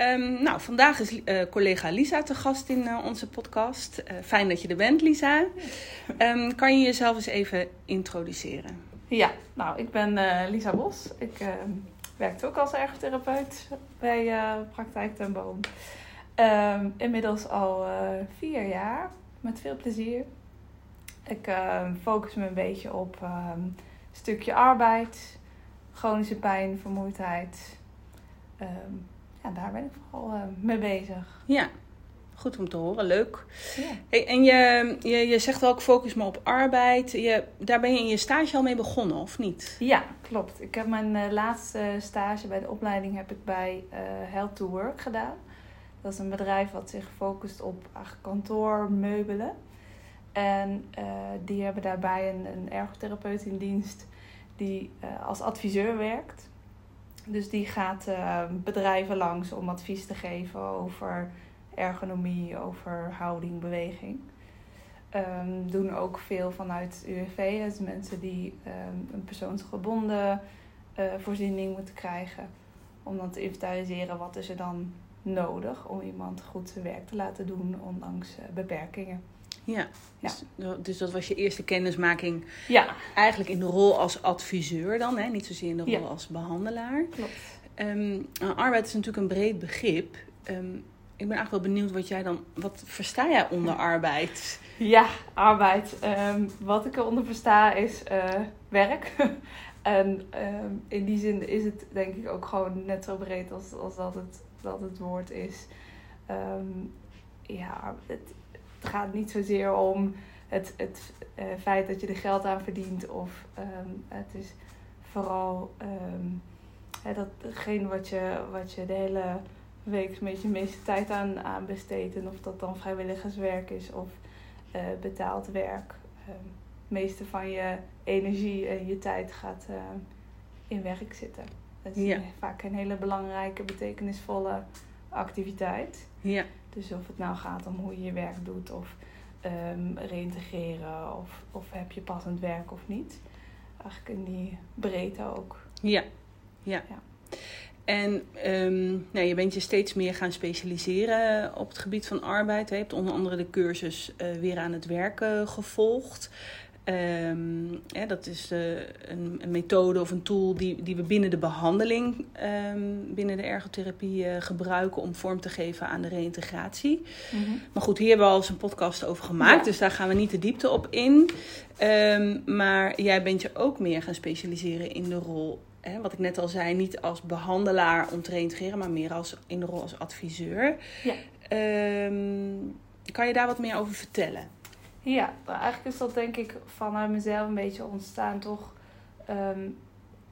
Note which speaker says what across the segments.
Speaker 1: Um, nou, vandaag is uh, collega Lisa te gast in uh, onze podcast. Uh, fijn dat je er bent, Lisa. Um, kan je jezelf eens even introduceren?
Speaker 2: Ja, nou, ik ben Lisa Bos. Ik ehm, werk ook als ergotherapeut bij Praktijk ten Boom. inmiddels al vier jaar, met veel plezier. Ik focus me een beetje op een stukje arbeid, chronische pijn, vermoeidheid ja, daar ben ik vooral uh, mee bezig.
Speaker 1: Ja, goed om te horen. Leuk. Hey, en je, je, je zegt wel, ik focus me op arbeid. Je, daar ben je in je stage al mee begonnen, of niet?
Speaker 2: Ja, klopt. Ik heb mijn uh, laatste stage bij de opleiding heb ik bij uh, Health to Work gedaan. Dat is een bedrijf wat zich focust op kantoormeubelen. En die hebben daarbij een, een ergotherapeut in dienst die als adviseur werkt. Dus die gaat uh, bedrijven langs om advies te geven over ergonomie, over houding, beweging. Um, doen ook veel vanuit UWV, dus mensen die um, een persoonsgebonden uh, voorziening moeten krijgen. Om dan te inventariseren wat is er dan nodig om iemand goed zijn werk te laten doen, ondanks uh, beperkingen.
Speaker 1: Ja, ja. Dus, dus, dat was je eerste kennismaking. Ja. Eigenlijk in de rol als adviseur dan, hè? niet zozeer in de rol als behandelaar. Klopt. Um, arbeid is natuurlijk een breed begrip. Um, ik ben eigenlijk wel benieuwd wat jij dan, wat versta jij onder arbeid?
Speaker 2: Ja, arbeid. Um, wat ik eronder versta is uh, werk. en in die zin is het denk ik ook gewoon net zo breed als, als dat, het, dat het woord is. ja, het, het gaat niet zozeer om het, het uh, feit dat je er geld aan verdient. Of um, het is vooral um, hè, datgene wat je, wat je de hele week met je meeste tijd aan, aan besteedt. En of dat dan vrijwilligerswerk is of uh, betaald werk. Um, het meeste van je energie en je tijd gaat uh, in werk zitten. Dat is ja. vaak een hele belangrijke, betekenisvolle activiteit. Ja. Dus of het nou gaat om hoe je je werk doet of um, reïntegreren of, of heb je passend werk of niet. Eigenlijk in die breedte ook.
Speaker 1: Ja, ja. ja. En um, nou, je bent je steeds meer gaan specialiseren op het gebied van arbeid. Je hebt onder andere de cursus uh, Weer aan het Werken gevolgd. Um, dat is uh, een, een, methode of een tool die, die we binnen de behandeling, um, binnen de ergotherapie, uh, gebruiken om vorm te geven aan de reïntegratie. Mm -hmm. Maar goed, hier hebben we al eens een podcast over gemaakt, ja. dus daar gaan we niet de diepte op in. Um, maar jij bent je ook meer gaan specialiseren in de rol, hè, wat ik net al zei, niet als behandelaar om te reïntegreren, maar meer als, in de rol als adviseur. Ja. kan je daar wat meer over vertellen?
Speaker 2: Ja, nou, eigenlijk is dat denk ik vanuit mezelf een beetje ontstaan, toch? Um,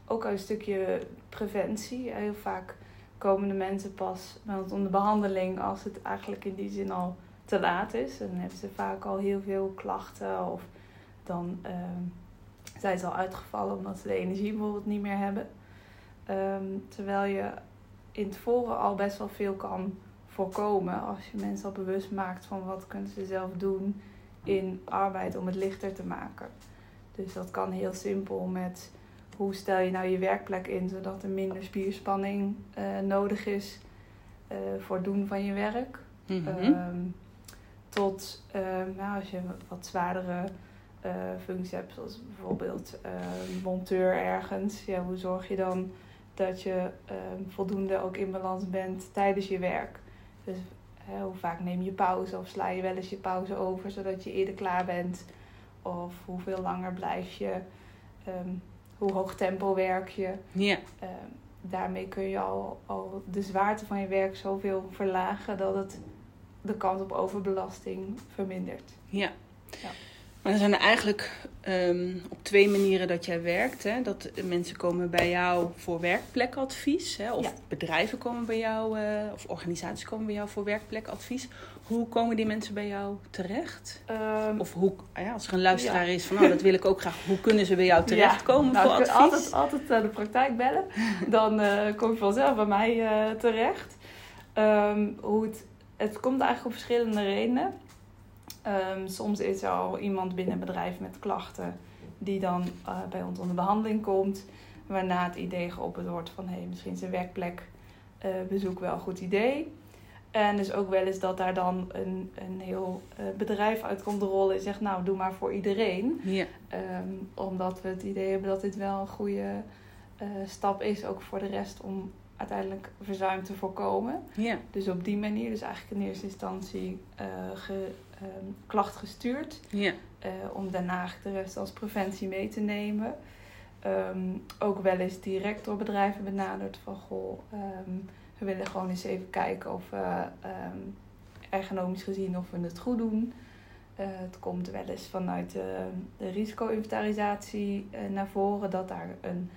Speaker 2: ook een stukje preventie. Heel vaak komen de mensen pas om de behandeling als het eigenlijk in die zin al te laat is. En dan hebben ze vaak al heel veel klachten of dan um, zijn ze al uitgevallen omdat ze de energie bijvoorbeeld niet meer hebben. Um, terwijl je in het voren al best wel veel kan voorkomen als je mensen al bewust maakt van wat kunnen ze zelf doen in arbeid om het lichter te maken. Dus dat kan heel simpel met hoe stel je nou je werkplek in zodat er minder spierspanning uh, nodig is uh, voor het doen van je werk. Mm -hmm. um, tot um, nou, als je wat zwaardere uh, functies hebt, zoals bijvoorbeeld monteur ergens. Ja, hoe zorg je dan dat je ehm, voldoende ook in balans bent tijdens je werk? Dus hoe vaak neem je pauze of sla je wel eens je pauze over zodat je eerder klaar bent? Of hoeveel langer blijf je? Um, hoe hoog tempo werk je? Ja. Um, daarmee kun je al, al de zwaarte van je werk zoveel verlagen dat het de kans op overbelasting vermindert.
Speaker 1: Ja. Maar er zijn er eigenlijk ehm, op twee manieren dat jij werkt. Hè? Dat mensen komen bij jou voor werkplekadvies. Hè? Of
Speaker 2: Ja.
Speaker 1: bedrijven komen bij jou, eh, of organisaties komen bij jou voor werkplekadvies. Hoe komen die mensen bij jou terecht?
Speaker 2: Ehm,
Speaker 1: Of hoe, ja, als er een luisteraar is van, nou, dat wil ik ook graag. Hoe kunnen ze bij jou terechtkomen
Speaker 2: nou,
Speaker 1: voor advies?
Speaker 2: Altijd, altijd naar de praktijk bellen. Dan eh, kom je vanzelf bij mij eh, terecht. Ehm, hoe het, het komt eigenlijk op verschillende redenen. Ehm, soms is er al iemand binnen een bedrijf met klachten die dan eh, bij ons onder behandeling komt. Waarna het idee geopperd wordt van hey, misschien is een werkplek eh, bezoek wel een goed idee. En dus ook wel eens dat daar dan een, een heel eh, bedrijf uit komt rollen en zegt nou doe maar voor iedereen.
Speaker 1: Ja,
Speaker 2: Ehm, omdat we het idee hebben dat dit wel een goede stap is, ook voor de rest, om uiteindelijk verzuim te voorkomen.
Speaker 1: ja,
Speaker 2: Dus op die manier, dus eigenlijk in eerste instantie eh ge, ehm, klacht gestuurd,
Speaker 1: ja,
Speaker 2: eh, om daarna de rest als preventie mee te nemen. Ehm, ook wel eens direct door bedrijven benaderd van goh, ehm, we willen gewoon eens even kijken of we ergonomisch gezien of we het goed doen. Eh, het komt wel eens vanuit de, de risico-inventarisatie naar voren dat daar een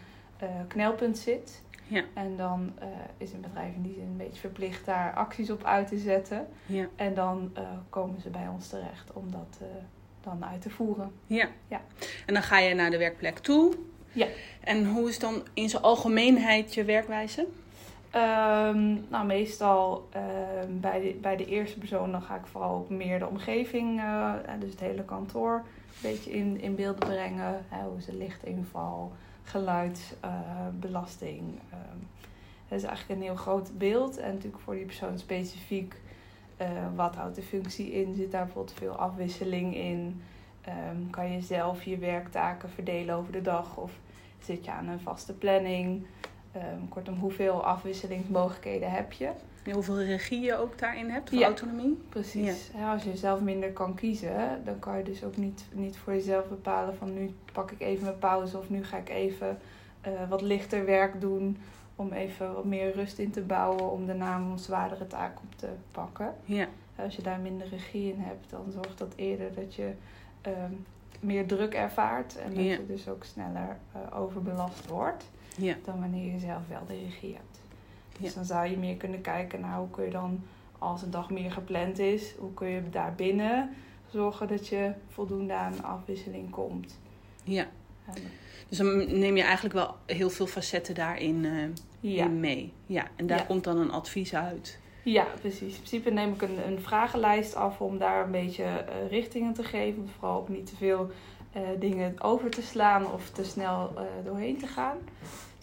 Speaker 2: knelpunt zit.
Speaker 1: Ja.
Speaker 2: En dan eh, is een bedrijf in die zin een beetje verplicht daar acties op uit te zetten.
Speaker 1: ja,
Speaker 2: En dan eh, komen ze bij ons terecht om dat eh, dan uit te voeren.
Speaker 1: ja.
Speaker 2: Ja.
Speaker 1: En dan ga je naar de werkplek toe.
Speaker 2: Ja.
Speaker 1: En hoe is dan in zijn algemeenheid je werkwijze?
Speaker 2: Ehm, nou, meestal ehm, bij, de, bij de eerste persoon dan ga ik vooral ook meer de omgeving, dus het hele kantoor, een beetje in, in beeld brengen. Hè, hoe is de lichtinval, geluid, eh, belasting. ehm. dat is eigenlijk een heel groot beeld. En natuurlijk voor die persoon specifiek, eh, wat houdt de functie in? Zit daar bijvoorbeeld veel afwisseling in? Ehm, kan je zelf je werktaken verdelen over de dag? Of zit je aan een vaste planning? Ehm, kortom, hoeveel afwisselingsmogelijkheden heb je?
Speaker 1: Hoeveel regie je ook daarin hebt, voor
Speaker 2: Ja.
Speaker 1: autonomie?
Speaker 2: Precies. Ja, als je zelf minder kan kiezen, dan kan je dus ook niet, niet voor jezelf bepalen van nu pak ik even mijn pauze of nu ga ik even eh, wat lichter werk doen om even wat meer rust in te bouwen om daarna een zwaardere taak op te pakken.
Speaker 1: Ja,
Speaker 2: Als je daar minder regie in hebt, dan zorgt dat eerder dat je ehm, meer druk ervaart en dat je dus ook sneller eh, overbelast wordt
Speaker 1: ja,
Speaker 2: dan wanneer je zelf wel de regie hebt. Dus dan zou je meer kunnen kijken naar hoe kun je dan, als een dag meer gepland is, hoe kun je daarbinnen zorgen dat je voldoende aan afwisseling komt.
Speaker 1: ja. Dus dan neem je eigenlijk wel heel veel facetten daarin eh,
Speaker 2: ja.
Speaker 1: in mee. Ja, en daar
Speaker 2: Ja.
Speaker 1: komt dan een advies uit.
Speaker 2: ja, precies. In principe neem ik een, een vragenlijst af om daar een beetje eh, richtingen te geven. Om vooral ook niet te veel eh, dingen over te slaan of te snel doorheen te gaan.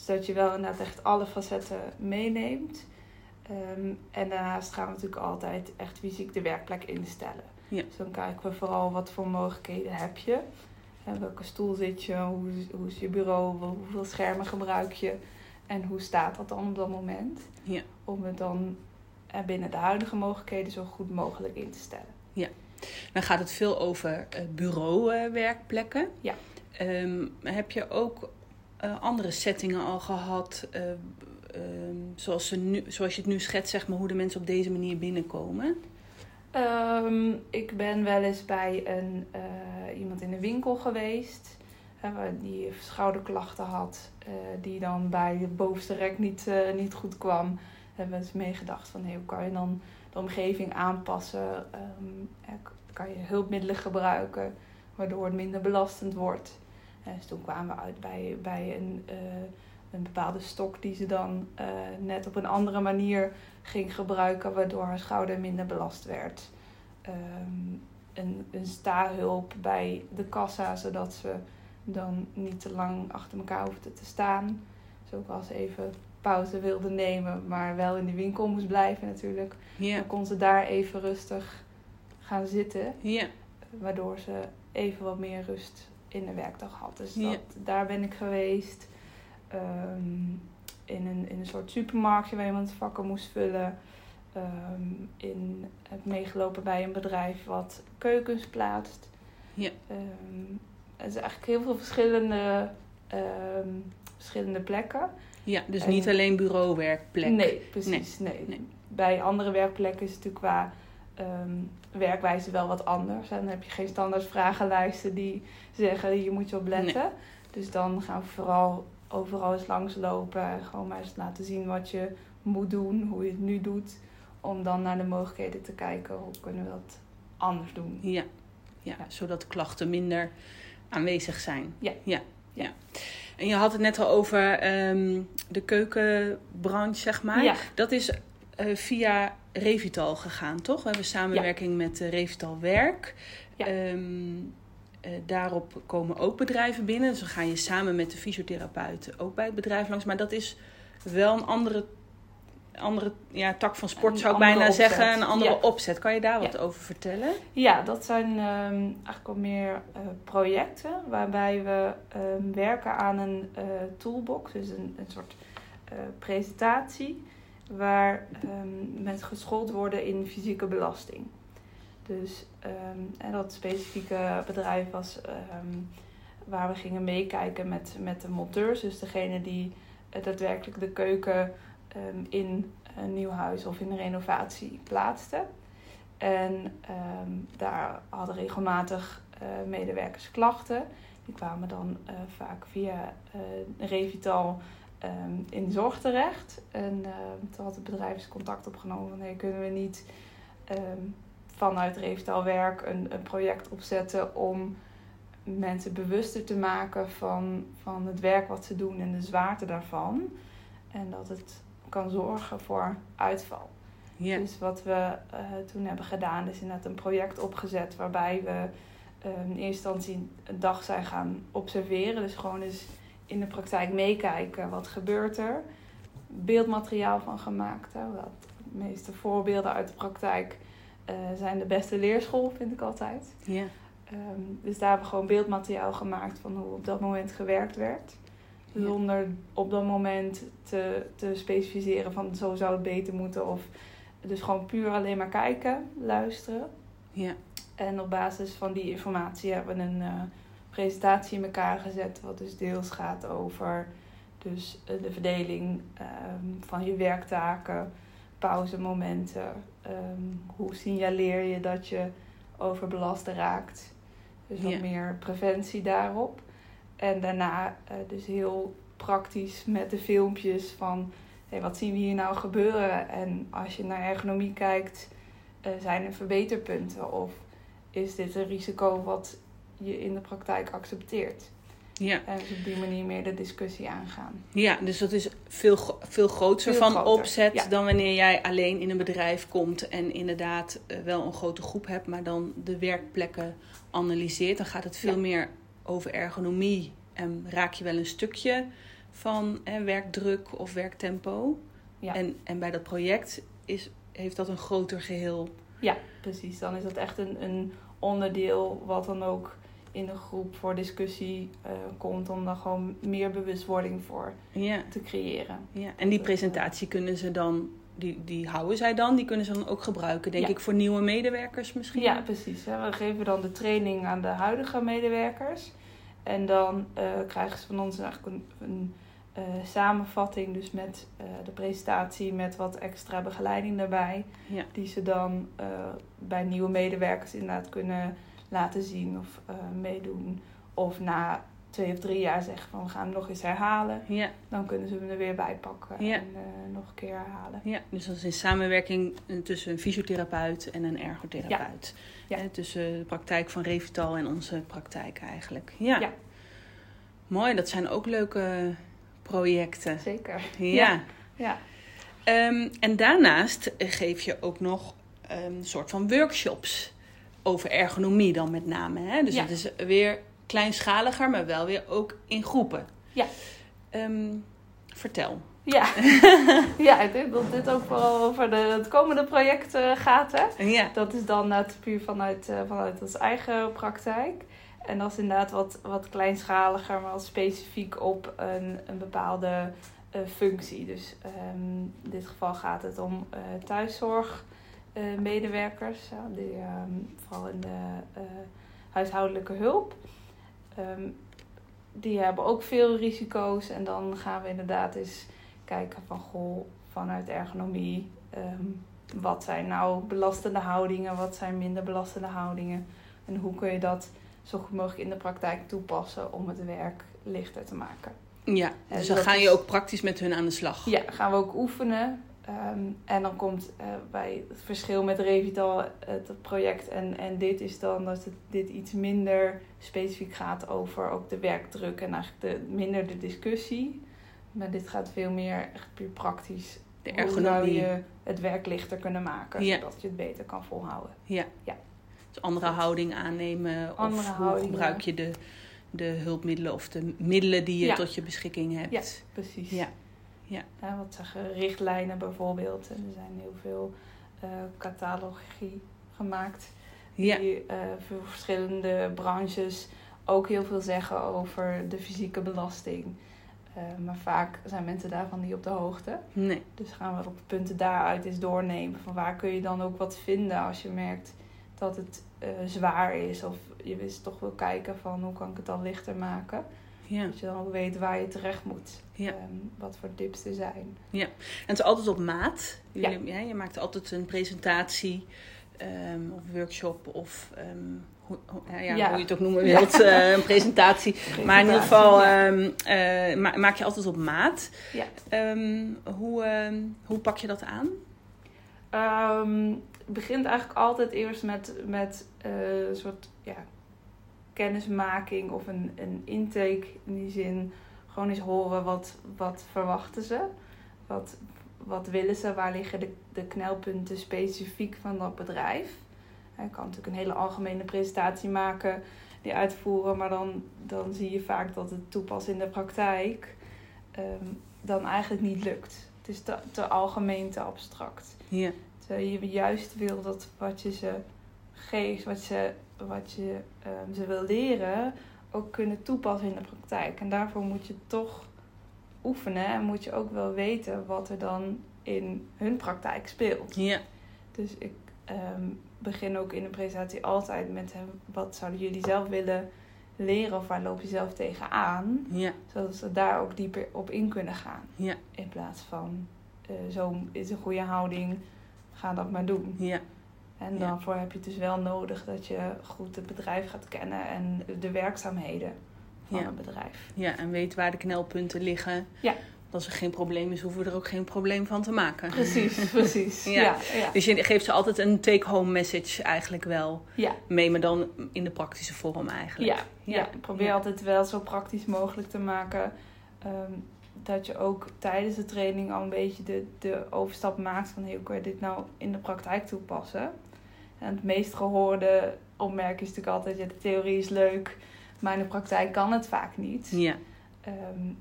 Speaker 2: Zodat je wel inderdaad echt alle facetten meeneemt. Ehm, en daarnaast gaan we natuurlijk altijd echt fysiek de werkplek instellen.
Speaker 1: Ja.
Speaker 2: Dus dan kijken we vooral wat voor mogelijkheden heb je. En welke stoel zit je, hoe, is- hoe is je bureau, hoeveel schermen gebruik je en hoe staat dat dan op dat moment.
Speaker 1: Ja.
Speaker 2: Om het dan eh, binnen de huidige mogelijkheden zo goed mogelijk in te stellen.
Speaker 1: Dan gaat het veel over eh, bureauwerkplekken.
Speaker 2: Ja.
Speaker 1: Ehm, heb je ook eh, andere settingen al gehad, eh, ehm, zoals, ze nu, zoals je het nu schetst, zeg maar, hoe de mensen op deze manier binnenkomen?
Speaker 2: Ehm, ik ben wel eens bij een, eh, iemand in de winkel geweest. die schouderklachten had. die dan bij de bovenste rek niet, niet goed kwam. Hebben we meegedacht van hoe kan je dan de omgeving aanpassen? Ehm, kan je hulpmiddelen gebruiken waardoor het minder belastend wordt. En dus toen kwamen we uit bij, bij een, eh, een bepaalde stok die ze dan eh, net op een andere manier ging gebruiken, waardoor haar schouder minder belast werd. Ehm, een, een sta-hulp bij de kassa, zodat ze dan niet te lang achter elkaar hoefden te staan. Dus ook als ze even pauze wilde nemen, maar wel in de winkel moest blijven natuurlijk. Dan kon ze daar even rustig gaan zitten, waardoor ze even wat meer rust in de werkdag had. Dus
Speaker 1: Ja.
Speaker 2: dat, daar ben ik geweest. Ehm, in, een, in een soort supermarktje waar iemand vakken moest vullen. Ehm, in, heb meegelopen bij een bedrijf wat keukens plaatst.
Speaker 1: Ja.
Speaker 2: Ehm, het is eigenlijk heel veel verschillende, verschillende plekken.
Speaker 1: ja. Dus
Speaker 2: En-
Speaker 1: niet alleen bureauwerkplek.
Speaker 2: Nee, precies. Nee.
Speaker 1: nee.
Speaker 2: Bij andere werkplekken is het natuurlijk qua um, werkwijze wel wat anders. En dan heb je geen standaard vragenlijsten die zeggen hier moet je op letten. Dus dan gaan we vooral overal eens langslopen en gewoon maar eens laten zien wat je moet doen, hoe je het nu doet. Om dan naar de mogelijkheden te kijken hoe kunnen we dat anders doen.
Speaker 1: Ja, ja, zodat klachten minder aanwezig zijn.
Speaker 2: Ja.
Speaker 1: ja. ja. En je had het net al over ehm, de keukenbranche, zeg maar.
Speaker 2: Ja.
Speaker 1: Dat is uh, via Revital gegaan, toch? We hebben samenwerking met uh, Revital Werk.
Speaker 2: Ja.
Speaker 1: Um, uh, daarop komen ook bedrijven binnen. Dus dan ga je samen met de fysiotherapeut ook bij het bedrijf langs. Maar dat is wel een andere, andere ja, tak van sport,
Speaker 2: Een
Speaker 1: zou ik bijna
Speaker 2: opzet.
Speaker 1: zeggen. Een andere
Speaker 2: Ja.
Speaker 1: opzet. Kan je daar
Speaker 2: Ja.
Speaker 1: wat over vertellen?
Speaker 2: Ja, dat zijn ehm, eigenlijk wel meer eh, projecten waarbij we ehm, werken aan een eh, toolbox, dus een, een soort eh, presentatie, waar ehm, met geschoold worden in fysieke belasting. Dus ehm, en dat specifieke bedrijf was ehm, waar we gingen meekijken met, met de monteurs, dus degene die eh, daadwerkelijk de keuken in een nieuw huis of in een renovatie plaatste. En daar hadden regelmatig eh, medewerkers klachten. Die kwamen dan eh, vaak via Revital ehm, in zorg terecht. En ehm, toen had het bedrijf eens contact opgenomen van hey, kunnen we niet ehm, vanuit Revital Werk een, een project opzetten om mensen bewuster te maken van, van het werk wat ze doen en de zwaarte daarvan. En dat het kan zorgen voor uitval. Dus wat we eh, toen hebben gedaan, is inderdaad een project opgezet waarbij we in eerste instantie een dag zijn gaan observeren. Dus gewoon eens in de praktijk meekijken, wat gebeurt er. Beeldmateriaal van gemaakt. Hè. Dat, de meeste voorbeelden uit de praktijk eh, zijn de beste leerschool, vind ik altijd.
Speaker 1: Ja.
Speaker 2: Ehm, dus daar hebben we gewoon beeldmateriaal gemaakt van hoe op dat moment gewerkt werd.
Speaker 1: Ja.
Speaker 2: Zonder op dat moment te, te specificeren van zo zou het beter moeten. Of dus gewoon puur alleen maar kijken, luisteren.
Speaker 1: Ja.
Speaker 2: En op basis van die informatie hebben we een eh, presentatie in elkaar gezet. Wat dus deels gaat over dus, eh, de verdeling ehm, van je werktaken, pauzemomenten. ehm, hoe signaleer je dat je overbelast raakt. Dus wat
Speaker 1: Ja.
Speaker 2: meer preventie daarop. En daarna eh, dus heel praktisch met de filmpjes van... Hey, wat zien we hier nou gebeuren? En als je naar ergonomie kijkt, eh, zijn er verbeterpunten? Of is dit een risico wat je in de praktijk accepteert?
Speaker 1: Ja.
Speaker 2: En dus op die manier meer de discussie aangaan.
Speaker 1: ja, dus dat is veel, veel groter
Speaker 2: Veel
Speaker 1: van
Speaker 2: groter,
Speaker 1: opzet
Speaker 2: ja.
Speaker 1: dan wanneer jij alleen in een bedrijf komt en inderdaad eh, wel een grote groep hebt, maar dan de werkplekken analyseert. Dan gaat het veel
Speaker 2: Ja.
Speaker 1: meer over ergonomie en raak je wel een stukje van eh, werkdruk of werktempo.
Speaker 2: Ja.
Speaker 1: En, en bij dat project is, heeft dat een groter geheel.
Speaker 2: Ja, precies. Dan is dat echt een, een onderdeel wat dan ook in de groep voor discussie eh, komt. Om daar gewoon meer bewustwording voor
Speaker 1: Ja,
Speaker 2: te creëren.
Speaker 1: ja. En die presentatie kunnen ze dan, die, die houden zij dan, die kunnen ze dan ook gebruiken, denk
Speaker 2: Ja.
Speaker 1: ik, voor nieuwe medewerkers misschien.
Speaker 2: Ja, precies. hè. We geven dan de training aan de huidige medewerkers. En dan eh, krijgen ze van ons eigenlijk een, een eh, samenvatting, dus met eh, de presentatie, met wat extra begeleiding daarbij.
Speaker 1: Ja.
Speaker 2: Die ze dan eh, bij nieuwe medewerkers inderdaad kunnen laten zien of eh, meedoen. Of na twee of drie jaar zeggen van we gaan hem nog eens herhalen.
Speaker 1: Ja,
Speaker 2: Dan kunnen ze hem er weer bij pakken
Speaker 1: Ja.
Speaker 2: en eh, nog een keer herhalen.
Speaker 1: ja, dus dat is in samenwerking eh, tussen een fysiotherapeut en een ergotherapeut.
Speaker 2: Ja.
Speaker 1: Tussen de praktijk van Revital en onze praktijk eigenlijk. Ja.
Speaker 2: Ja.
Speaker 1: Mooi, dat zijn ook leuke projecten.
Speaker 2: Zeker.
Speaker 1: Ja.
Speaker 2: Ja.
Speaker 1: Ehm, en daarnaast geef je ook nog ehm, een soort van workshops over ergonomie dan met name. Hè? Dus
Speaker 2: Ja.
Speaker 1: het is weer kleinschaliger, maar wel weer ook in groepen.
Speaker 2: Ja.
Speaker 1: Ehm, vertel.
Speaker 2: Ja. ja, ik denk dat dit ook vooral over de, het komende project eh, gaat. Hè?
Speaker 1: Ja.
Speaker 2: Dat is dan net puur vanuit, eh, vanuit ons eigen praktijk. En dat is inderdaad wat, wat kleinschaliger, maar specifiek op een, een bepaalde functie. Dus ehm, in dit geval gaat het om eh thuiszorgmedewerkers, ja, die, ehm, vooral in de eh, huishoudelijke hulp. Ehm, die hebben ook veel risico's en dan gaan we inderdaad eens kijken van goh, vanuit ergonomie, ehm, wat zijn nou belastende houdingen, wat zijn minder belastende houdingen. En hoe kun je dat zo goed mogelijk in de praktijk toepassen om het werk lichter te maken.
Speaker 1: Ja, dus dan ga je ook praktisch met hun aan de slag.
Speaker 2: Ja, gaan we ook oefenen. Ehm, en dan komt uh, bij het verschil met Revital, het project en, en dit is dan dat het, dit iets minder specifiek gaat over ook de werkdruk en eigenlijk de, minder de discussie. Maar dit gaat veel meer echt puur praktisch. De ergonomie. Hoe zou je het werk lichter kunnen maken, zodat je het beter kan volhouden.
Speaker 1: Ja. ja. Dus andere houding aannemen andere of hoe gebruik je de, de hulpmiddelen of de middelen die je tot je beschikking hebt.
Speaker 2: Ja, precies. Ja. Ja. ja. wat zeggen richtlijnen bijvoorbeeld. En er zijn heel veel uh, catalogie gemaakt. Die uh, voor verschillende branches ook heel veel zeggen over de fysieke belasting. Uh, maar vaak zijn mensen daarvan niet op de hoogte.
Speaker 1: Nee.
Speaker 2: Dus gaan we op de punten daaruit eens doornemen. Van waar kun je dan ook wat vinden als je merkt dat het zwaar is. Of je wist toch wil kijken van hoe kan ik het dan lichter maken. Ja. Dat je dan ook weet waar je terecht moet. Ja. Ehm, wat voor tips er zijn.
Speaker 1: Ja, en het is altijd op maat. ja. je maakt altijd een presentatie um, of workshop of um, hoe, ja, ja, hoe je het ook noemen wilt, uh, een presentatie. maar in ieder geval uh, maak je altijd op maat. Ja. hoe, hoe pak je dat aan?
Speaker 2: het begint eigenlijk altijd eerst met, met uh, een soort ja, kennismaking of een, een intake in die zin. Gewoon eens horen wat, wat verwachten ze. Wat, wat willen ze? Waar liggen de, de knelpunten specifiek van dat bedrijf? Je kan natuurlijk een hele algemene presentatie maken, die uitvoeren, maar dan, dan zie je vaak dat het toepassen in de praktijk um, dan eigenlijk niet lukt. Het is te, te algemeen, te abstract.
Speaker 1: Ja.
Speaker 2: Terwijl je juist wil dat wat je ze geeft, wat je wat je um, ze wil leren ook kunnen toepassen in de praktijk. En daarvoor moet je toch oefenen en moet je ook wel weten wat er dan in hun praktijk speelt.
Speaker 1: Ja.
Speaker 2: Dus ik um, begin ook in de presentatie altijd met hem, wat zouden jullie zelf willen leren of waar loop je zelf tegenaan?
Speaker 1: Ja.
Speaker 2: Zodat ze daar ook dieper op in kunnen gaan.
Speaker 1: Ja.
Speaker 2: In plaats van uh, zo is een goede houding, ga dat maar doen.
Speaker 1: Ja.
Speaker 2: En daarvoor heb je dus wel nodig dat je goed het bedrijf gaat kennen en de werkzaamheden van het bedrijf.
Speaker 1: Ja, en weet waar de knelpunten liggen.
Speaker 2: Ja.
Speaker 1: Als er geen probleem is, hoeven we er ook geen probleem van te maken.
Speaker 2: Precies, precies. ja. ja.
Speaker 1: Dus je geeft ze altijd een take-home message eigenlijk wel
Speaker 2: ja.
Speaker 1: mee, maar dan in de praktische vorm eigenlijk.
Speaker 2: Ja, ja. probeer altijd wel zo praktisch mogelijk te maken. Ehm, dat je ook tijdens de training al een beetje de, de overstap maakt van hoe kun je dit nou in de praktijk toepassen. En het meest gehoorde opmerking is natuurlijk altijd, ja, de theorie is leuk, maar in de praktijk kan het vaak niet.
Speaker 1: Ja.
Speaker 2: Um,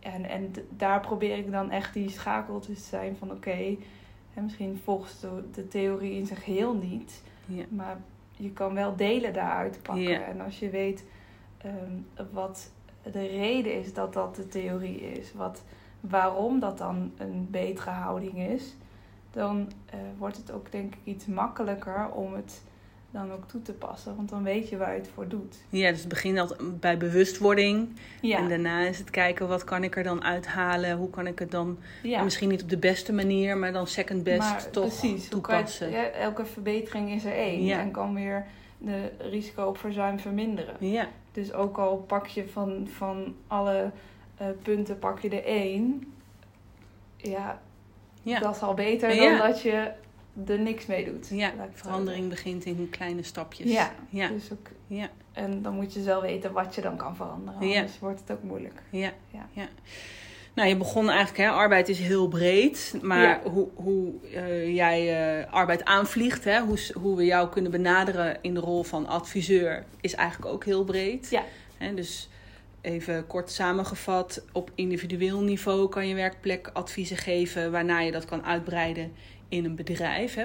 Speaker 2: en, en daar probeer ik dan echt die schakel te zijn van oké, okay, misschien volgt de, de, theorie in zijn geheel niet,
Speaker 1: ja.
Speaker 2: maar je kan wel delen daaruit pakken. Ja. En als je weet um, wat de reden is dat dat de theorie is, wat, waarom dat dan een betere houding is, dan uh, wordt het ook denk ik iets makkelijker om het dan ook toe te passen. Want dan weet je waar je het voor doet.
Speaker 1: Ja, dus het begint altijd bij bewustwording. Ja. En daarna is het kijken wat kan ik er dan uithalen. Hoe kan ik het dan ja. misschien niet op de beste manier, maar dan second best maar toch precies, toepassen.
Speaker 2: Elke verbetering is er één. Ja. En kan weer de risico op verzuim verminderen.
Speaker 1: Ja.
Speaker 2: Dus ook al pak je van, van alle uh, punten pak je er één. Ja, ja. Dat is al beter dan dat je er niks mee doet.
Speaker 1: Ja, verandering begint in kleine stapjes.
Speaker 2: Ja, ja. Dus ook, ja. En dan moet je zelf weten wat je dan kan veranderen. Ja. Anders wordt het ook moeilijk.
Speaker 1: Ja, ja. ja. Nou, je begon eigenlijk, hè, arbeid is heel breed. Maar hoe, hoe uh, jij uh, arbeid aanvliegt, hè, hoe, hoe we jou kunnen benaderen in de rol van adviseur, is eigenlijk ook heel breed.
Speaker 2: Ja.
Speaker 1: Hè, dus Even kort samengevat, op individueel niveau kan je werkplekadviezen geven, waarna je dat kan uitbreiden in een bedrijf, hè,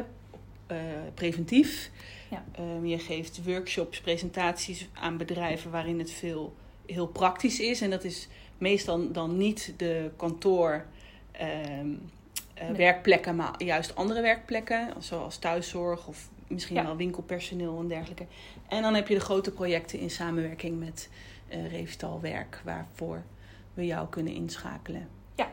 Speaker 1: uh, preventief.
Speaker 2: Ja.
Speaker 1: Um, je geeft workshops, presentaties aan bedrijven waarin het veel heel praktisch is. En dat is meestal dan niet de kantoor. Um, uh, werkplekken, maar juist andere werkplekken, zoals thuiszorg of misschien wel winkelpersoneel en dergelijke. En dan heb je de grote projecten in samenwerking met uh, werk waarvoor we jou kunnen inschakelen.
Speaker 2: Ja.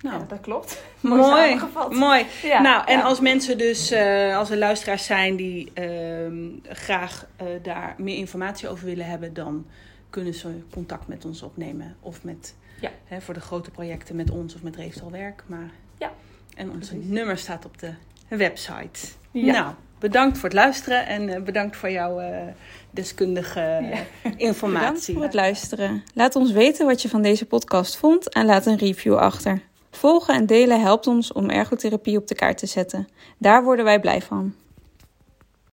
Speaker 3: Nou, ja, dat klopt.
Speaker 1: Mooi, mooi. mooi. Ja, nou, en als mensen dus, uh, als er luisteraars zijn die uh, graag uh, daar meer informatie over willen hebben, dan kunnen ze contact met ons opnemen. Of met, ja. hè, voor de grote projecten met ons of met Reefstal Werk. Maar, ja. En onze nummer staat op de website. Ja. Nou, bedankt voor het luisteren en uh, bedankt voor jouw uh, deskundige ja. informatie.
Speaker 2: Bedankt voor het luisteren. Laat ons weten wat je van deze podcast vond en laat een review achter. Volgen en delen helpt ons om ergotherapie op de kaart te zetten. Daar worden wij blij van.